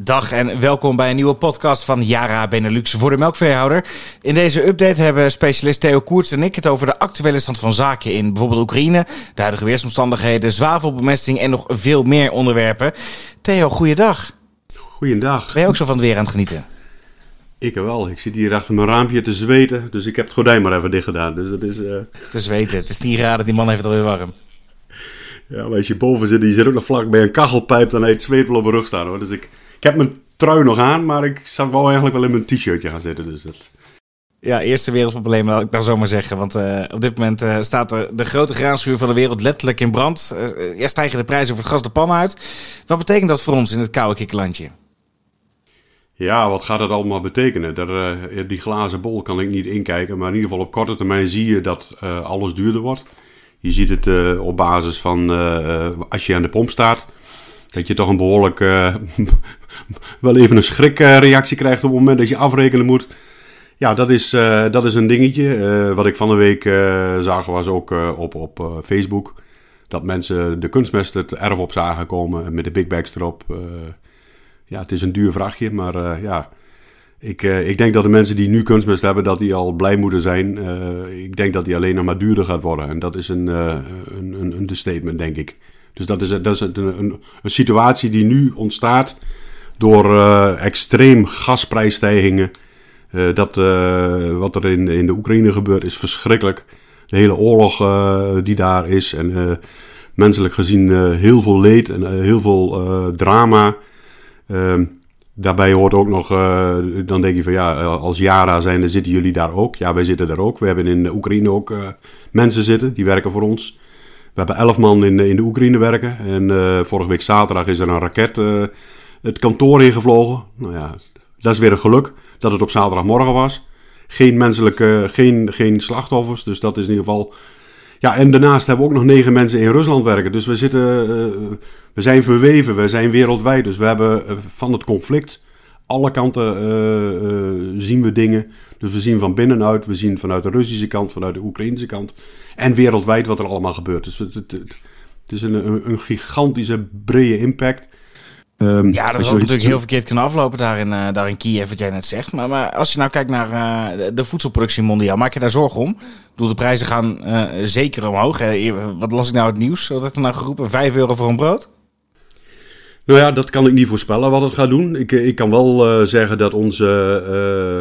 Dag en welkom bij een nieuwe podcast van Yara Benelux voor de melkveehouder. In deze update hebben specialist Theo Koerts en ik het over de actuele stand van zaken in bijvoorbeeld Oekraïne, de huidige weersomstandigheden, zwavelbemesting en nog veel meer onderwerpen. Theo, goeiedag. Goeiedag. Ben je ook zo van het weer aan het genieten? Ik wel. Ik zit hier achter mijn raampje te zweten, dus ik heb het gordijn maar even dicht gedaan. Dus dat is... Uh... Te zweten. Het is 10 graden, die man heeft het alweer warm. Ja, maar als je boven zit, die zit ook nog vlak bij een kachelpijp, dan heeft het zweet wel op mijn rug staan hoor. Dus ik, ik heb mijn trui nog aan, maar ik zou wel eigenlijk wel in mijn t-shirtje gaan zitten. Dus dat... Ja, eerste wereldprobleem, wil ik dan zomaar zeggen. Want uh, op dit moment uh, staat de, de grote graanschuur van de wereld letterlijk in brand. Uh, ja, stijgen de prijzen voor het gas de pan uit. Wat betekent dat voor ons in het koude kikkerlandje? Ja, wat gaat dat allemaal betekenen? Die glazen bol kan ik niet inkijken. Maar in ieder geval op korte termijn zie je dat alles duurder wordt. Je ziet het op basis van als je aan de pomp staat dat je toch een behoorlijk, uh, wel even een schrikreactie krijgt op het moment dat je afrekenen moet. Ja, dat is, uh, dat is een dingetje. Uh, wat ik van de week zag was ook op, op Facebook. Dat mensen de kunstmest het erf op zagen komen met de big bags erop. ja, het is een duur vrachtje, maar ja... Ik, ik denk dat de mensen die nu kunstmest hebben, dat die al blij moeten zijn. ik denk dat die alleen nog maar duurder gaat worden. En dat is een, een, een, een understatement, denk ik. Dus dat is, dat is een, situatie die nu ontstaat door uh, extreem gasprijsstijgingen. Uh, dat, uh, wat er in, in de Oekraïne gebeurt is verschrikkelijk. De hele oorlog die daar is en menselijk gezien heel veel leed en heel veel drama. Ehm, daarbij hoort ook nog, dan denk je van ja, als Yara zijn, dan zitten jullie daar ook. Ja, wij zitten daar ook. We hebben in de Oekraïne ook mensen zitten, die werken voor ons. We hebben elf man in, in de Oekraïne werken. En uh, vorige week zaterdag is er een raket uh, het kantoor ingevlogen. Nou ja, dat is weer een geluk dat het op zaterdagmorgen was. Geen menselijke, geen, geen slachtoffers. Dus dat is in ieder geval. Ja, en daarnaast hebben we ook nog negen mensen in Rusland werken. Dus we zitten, we zijn verweven, we zijn wereldwijd. Dus we hebben van het conflict alle kanten zien we dingen. Dus we zien van binnenuit, we zien vanuit de Russische kant, vanuit de Oekraïnse kant en wereldwijd wat er allemaal gebeurt. Dus het, het, het is een, een, een, gigantische brede impact. Um, ja, dat had natuurlijk heel verkeerd kunnen aflopen daar in, uh, daar in Kiev, wat jij net zegt. Maar, maar als je nou kijkt naar uh, de voedselproductie mondiaal, maak je daar zorgen om? Ik bedoel, de prijzen gaan uh, zeker omhoog. wat las ik nou het nieuws? Wat heeft er nou geroepen? 5 euro voor een brood? Nou ja, dat kan ik niet voorspellen wat het gaat doen. Ik, ik kan wel uh, zeggen dat onze,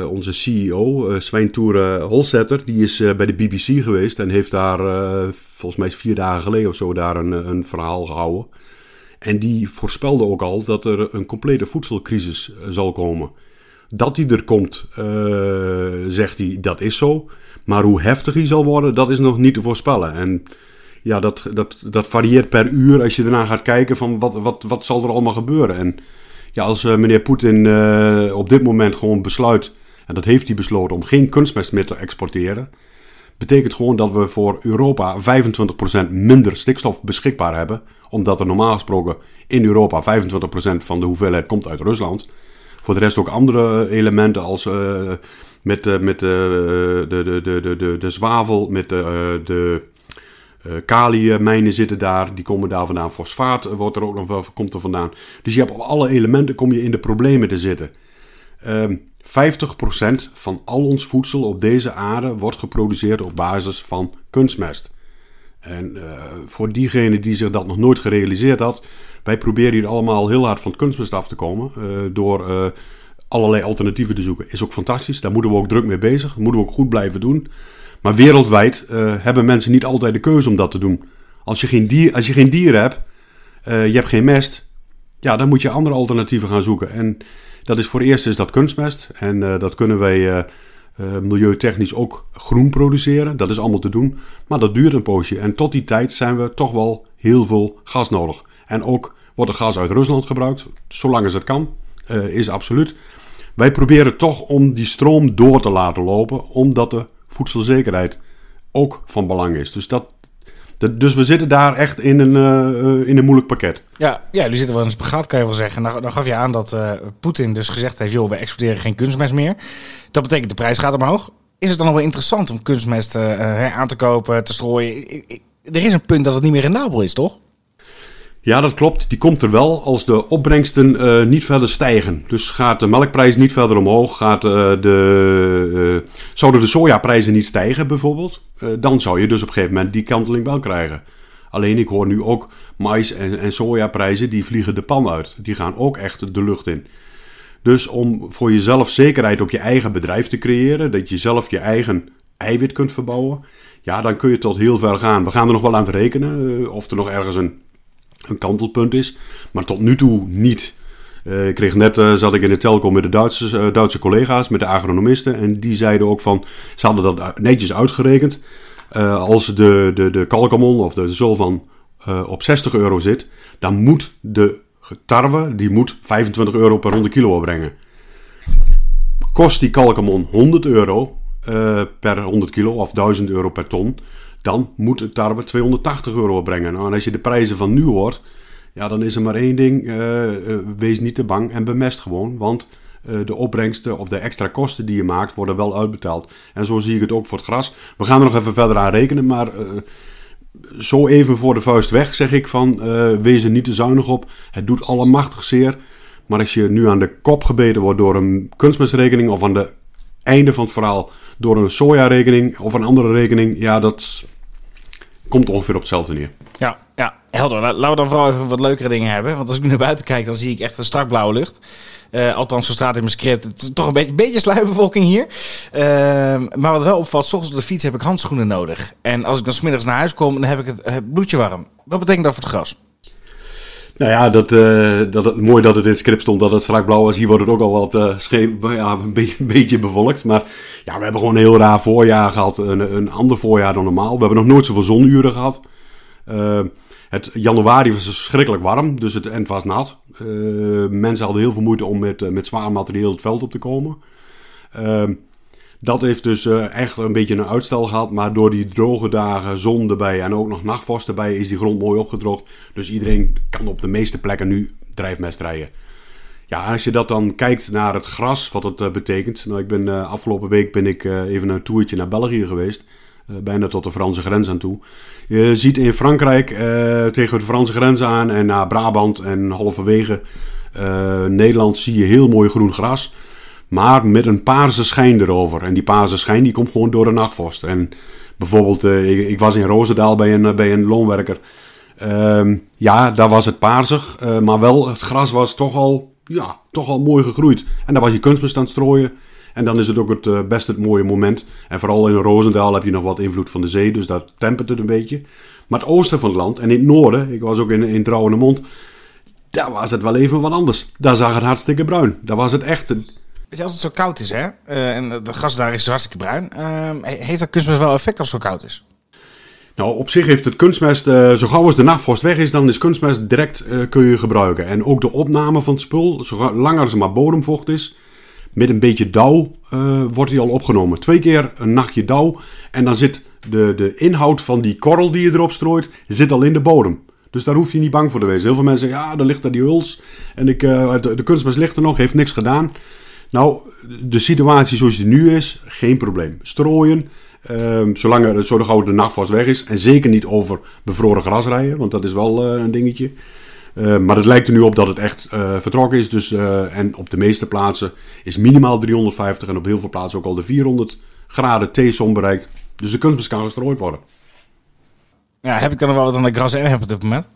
uh, onze CEO, uh, Holsetter, die is bij de BBC geweest en heeft daar volgens mij vier dagen geleden of zo daar een, een verhaal gehouden. En die voorspelde ook al dat er een complete voedselcrisis zal komen. Dat die er komt, zegt hij, dat is zo. Maar hoe heftig die zal worden, dat is nog niet te voorspellen. En ja, dat, dat, dat varieert per uur als je daarna gaat kijken van wat, wat, wat zal er allemaal gebeuren. En ja, als uh, meneer Poetin uh, op dit moment gewoon besluit, en dat heeft hij besloten, om geen kunstmest meer te exporteren, betekent gewoon dat we voor Europa 25% minder stikstof beschikbaar hebben. Omdat er normaal gesproken in Europa 25% van de hoeveelheid komt uit Rusland. Voor de rest ook andere elementen als uh, met, met de, de, de, de, de, de zwavel, met de, kaliummijnen zitten daar, die komen daar vandaan. Fosfaat wordt er ook nog wel, komt er vandaan. Dus je hebt op alle elementen kom je in de problemen te zitten. Uh, ehm, 50% van al ons voedsel op deze aarde wordt geproduceerd op basis van kunstmest. En uh, voor diegene die zich dat nog nooit gerealiseerd had, wij proberen hier allemaal heel hard van kunstmest af te komen door allerlei alternatieven te zoeken. Is ook fantastisch, daar moeten we ook druk mee bezig, moeten we ook goed blijven doen. Maar wereldwijd uh, hebben mensen niet altijd de keuze om dat te doen. Als je geen, dier, als je geen dieren hebt, uh, je hebt geen mest, ja, dan moet je andere alternatieven gaan zoeken. En dat is voor eerst is dat kunstmest. En uh, dat kunnen wij milieutechnisch ook groen produceren. Dat is allemaal te doen. Maar dat duurt een poosje. En tot die tijd zijn we toch wel heel veel gas nodig. En ook wordt er gas uit Rusland gebruikt, zolang als het kan, is absoluut. Wij proberen toch om die stroom door te laten lopen, omdat de voedselzekerheid ook van belang is. Dus, dat, dus we zitten daar echt in een, uh, in een moeilijk pakket. Ja, ja, jullie zitten wel in een kan je wel zeggen. Dan, dan gaf je aan dat uh, Poetin dus gezegd heeft... joh, we exporteren geen kunstmest meer. Dat betekent de prijs gaat omhoog. Is het dan nog wel interessant om kunstmest aan te kopen, te strooien? Er is een punt dat het niet meer rendabel is, toch? Ja, dat klopt. Die komt er wel als de opbrengsten uh, niet verder stijgen. Dus gaat de melkprijs niet verder omhoog, gaat, uh, de, uh, zouden de sojaprijzen niet stijgen bijvoorbeeld, dan zou je dus op een gegeven moment die kanteling wel krijgen. Alleen ik hoor nu ook mais- en, en sojaprijzen die vliegen de pan uit. Die gaan ook echt de lucht in. Dus om voor jezelf zekerheid op je eigen bedrijf te creëren, dat je zelf je eigen eiwit kunt verbouwen, ja, dan kun je tot heel ver gaan. We gaan er nog wel aan rekenen of er nog ergens een een kantelpunt is. Maar tot nu toe niet. Uh, ik kreeg net, uh, zat ik in de telco met de Duitse, uh, Duitse collega's, met de agronomisten. En die zeiden ook van, ze hadden dat netjes uitgerekend. als de, de, de kalkamon of de zol van op 60 euro zit, dan moet de tarwe, die moet 25 euro per 100 kilo opbrengen. Kost die kalkamon 100 euro per 100 kilo of 1000 euro per ton, dan moet het tarwe 280 euro opbrengen. Nou, en als je de prijzen van nu hoort, ja, dan is er maar één ding. Uh, uh, wees niet te bang en bemest gewoon. Want uh, de opbrengsten of de extra kosten die je maakt, worden wel uitbetaald. En zo zie ik het ook voor het gras. We gaan er nog even verder aan rekenen, maar zo even voor de vuist weg zeg ik van, wees er niet te zuinig op. Het doet allemachtig zeer. Maar als je nu aan de kop gebeten wordt door een kunstmestrekening of aan de einde van het verhaal door een sojarekening of een andere rekening, ja, dat komt ongeveer op hetzelfde neer. Ja, ja, helder. Laten we dan vooral even wat leukere dingen hebben. Want als ik nu naar buiten kijk, dan zie ik echt een strak blauwe lucht. Uh, althans, zo staat in mijn script. Het is toch een beetje, beetje sluierbevolking hier. Uh, maar wat wel opvalt, s ochtends op de fiets heb ik handschoenen nodig. En als ik dan smiddags naar huis kom, dan heb ik het, het bloedje warm. Wat betekent dat voor het gras? Nou ja, dat, uh, dat het, mooi dat het in het script stond dat het strak blauw was. Hier wordt het ook al wat uh, scheef, ja, een, beetje, bevolkt. Maar ja, we hebben gewoon een heel raar voorjaar gehad. Een, een ander voorjaar dan normaal. We hebben nog nooit zoveel zonuren gehad. Uh, het januari was verschrikkelijk warm, dus het end was nat. mensen hadden heel veel moeite om met, met zwaar materieel het veld op te komen. Dat heeft dus uh, echt een beetje een uitstel gehad. Maar door die droge dagen, zon erbij en ook nog nachtvorst erbij, is die grond mooi opgedroogd. Dus iedereen kan op de meeste plekken nu drijfmest rijden. Ja, als je dat dan kijkt naar het gras, wat het uh, betekent. Nou, ik ben uh, afgelopen week ben ik even een toertje naar België geweest. bijna tot de Franse grens aan toe. Je ziet in Frankrijk tegen de Franse grens aan en naar Brabant en halverwege Nederland zie je heel mooi groen gras. Maar met een paarse schijn erover. En die paarse schijn die komt gewoon door de nachtvorst. En bijvoorbeeld, uh, ik, was in Roosendaal bij een, bij een loonwerker. Uh, ja, daar was het paarsig. Uh, maar wel, het gras was toch al, ja, toch al mooi gegroeid. En daar was je kunstmest aan het strooien. En dan is het ook het best het mooie moment. En vooral in Roosendaal heb je nog wat invloed van de zee. Dus daar tempert het een beetje. Maar het oosten van het land en in het noorden, ik was ook in, in Mond. Daar was het wel even wat anders. Daar zag het hartstikke bruin. Daar was het echt Als het zo koud is, hè, uh, en de gas daar is hartstikke bruin, uh, heeft dat kunstmest wel effect als het zo koud is? Nou, op zich heeft het kunstmest, uh, zo gauw als de nachtvorst weg is, dan is kunstmest direct kun je gebruiken. En ook de opname van het spul, zolang er maar bodemvocht is, met een beetje dauw wordt die al opgenomen. Twee keer een nachtje dauw en dan zit de, de inhoud van die korrel die je erop strooit, zit al in de bodem. Dus daar hoef je niet bang voor te wezen. Heel veel mensen zeggen, ja, er ligt daar die huls en ik, de, de kunstmest ligt er nog, heeft niks gedaan. Nou, de situatie zoals die nu is, geen probleem. Strooien, um, zolang er zo de gouden nachtvorst weg is. En zeker niet over bevroren gras rijden, want dat is wel uh, een dingetje. Uh, maar het lijkt er nu op dat het echt uh, vertrokken is. Dus, en op de meeste plaatsen is minimaal 350 en op heel veel plaatsen ook al de 400 graden T-zon bereikt. Dus de kunstmest kan gestrooid worden. Ja, heb ik dan wel wat aan de gras en heb op dit moment?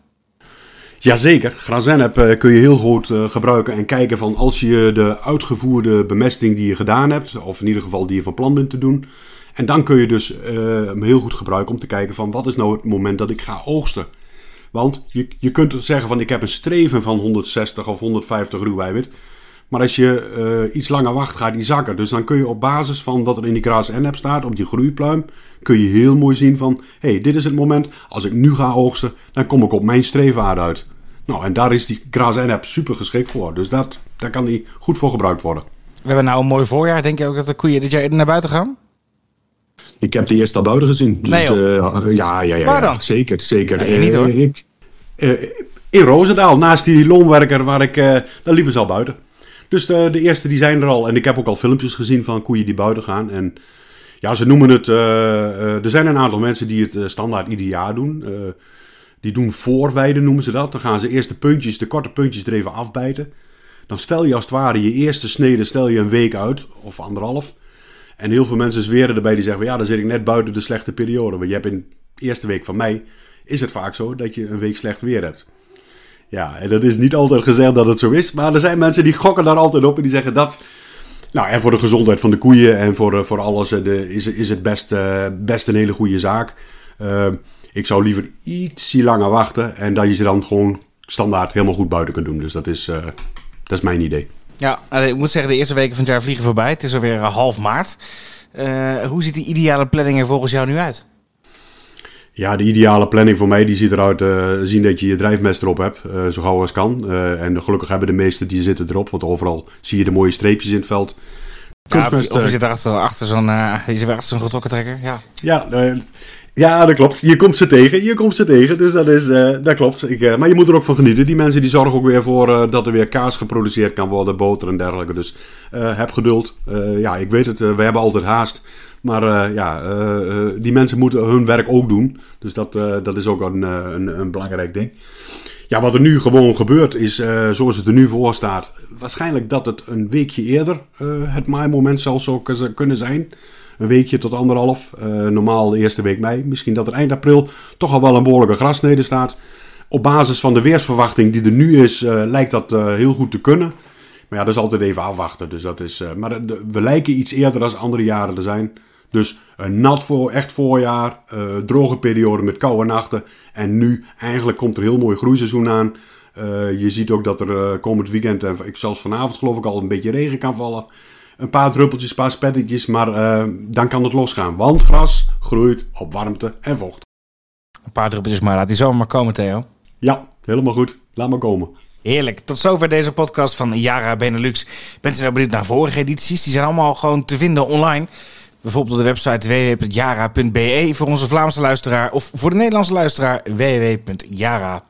Jazeker, Grazenep uh, kun je heel goed uh, gebruiken en kijken van als je de uitgevoerde bemesting die je gedaan hebt, of in ieder geval die je van plan bent te doen. En dan kun je dus uh, hem heel goed gebruiken om te kijken van wat is nou het moment dat ik ga oogsten. Want je, je kunt zeggen van ik heb een streven van 160 of 150 ruweiwit. Maar als je iets langer wacht, gaat die zakken. Dus dan kun je op basis van wat er in die Gras NAP staat, op die groeipluim, kun je heel mooi zien van... hé, hey, dit is het moment, als ik nu ga oogsten, dan kom ik op mijn streefwaarde uit. Nou, en daar is die Gras NAP super geschikt voor. Dus dat, daar kan die goed voor gebruikt worden. We hebben nou een mooi voorjaar. Denk je ook dat de koeien dit jaar naar buiten gaan? Ik heb de eerste al buiten gezien. Dus nee, uh, ja, ja, ja, Waar dan? zeker, zeker. Nee, niet hoor. ik, uh, in Roosendaal, naast die loonwerker waar ik, uh, daar liepen ze al buiten. Dus de, de, eerste die zijn er al. En ik heb ook al filmpjes gezien van koeien die buiten gaan. En ja, ze noemen het. er zijn een aantal mensen die het standaard ieder jaar doen. Die doen voorweiden, noemen ze dat. Dan gaan ze eerst de puntjes, de korte puntjes er even afbijten. Dan stel je als het ware je eerste snede stel je een week uit, of anderhalf. En heel veel mensen zweren erbij die zeggen van ja, dan zit ik net buiten de slechte periode. Want je hebt in de eerste week van mei, is het vaak zo dat je een week slecht weer hebt. Ja, en dat is niet altijd gezegd dat het zo is. Maar er zijn mensen die gokken daar altijd op en die zeggen dat... Nou, en voor de gezondheid van de koeien en voor, voor alles de, is, is het best, uh, best een hele goede zaak. Ik zou liever ietsie langer wachten en dat je ze dan gewoon standaard helemaal goed buiten kunt doen. Dus dat is, dat is mijn idee. Ja, ik moet zeggen, de eerste weken van het jaar vliegen voorbij. Het is alweer half maart. hoe ziet die ideale planning er volgens jou nu uit? Ja, de ideale planning voor mij die ziet eruit uh, zien dat je je drijfmest erop hebt, uh, zo gauw als kan. Uh, en gelukkig hebben de meesten die zitten erop, want overal zie je de mooie streepjes in het veld. Ja, of, of je zit achter, achter zo'n zo'n getrokken trekker. Ja, ja, ja, dat klopt. Je komt ze tegen, je komt ze tegen, dus dat, is, dat klopt. Ik, maar je moet er ook van genieten. Die mensen die zorgen ook weer voor dat er weer kaas geproduceerd kan worden, boter en dergelijke. Dus heb geduld. ja, ik weet het, we hebben altijd haast. Maar uh, ja, uh, die mensen moeten hun werk ook doen. Dus dat, dat is ook een, een, een, belangrijk ding. Ja, wat er nu gewoon gebeurt is, zoals het er nu voor staat, waarschijnlijk dat het een weekje eerder het maaimoment zal zo kunnen zijn. Een weekje tot anderhalf. normaal de eerste week mei. Misschien dat er eind april toch al wel een behoorlijke grasnede staat. Op basis van de weersverwachting die er nu is, lijkt dat heel goed te kunnen. Maar ja, dat is altijd even afwachten. Dus dat is, maar we lijken iets eerder dan andere jaren te zijn. Dus een nat voor, echt voorjaar, droge periode met koude nachten. En nu eigenlijk komt er heel mooi groeiseizoen aan. Je ziet ook dat er komend weekend, en ik zelfs vanavond geloof ik al, een beetje regen kan vallen. Een paar druppeltjes, een paar spettetjes, maar dan kan het losgaan. Want gras groeit op warmte en vocht. Een paar druppeltjes, maar laat die zomer maar komen, Theo. Ja, helemaal goed. Laat maar komen. Heerlijk. Tot zover deze podcast van Yara Benelux. Bent u nou benieuwd naar vorige edities? Die zijn allemaal gewoon te vinden online. Bijvoorbeeld op de website www.jara.be voor onze Vlaamse luisteraar of voor de Nederlandse luisteraar www.jara.nl.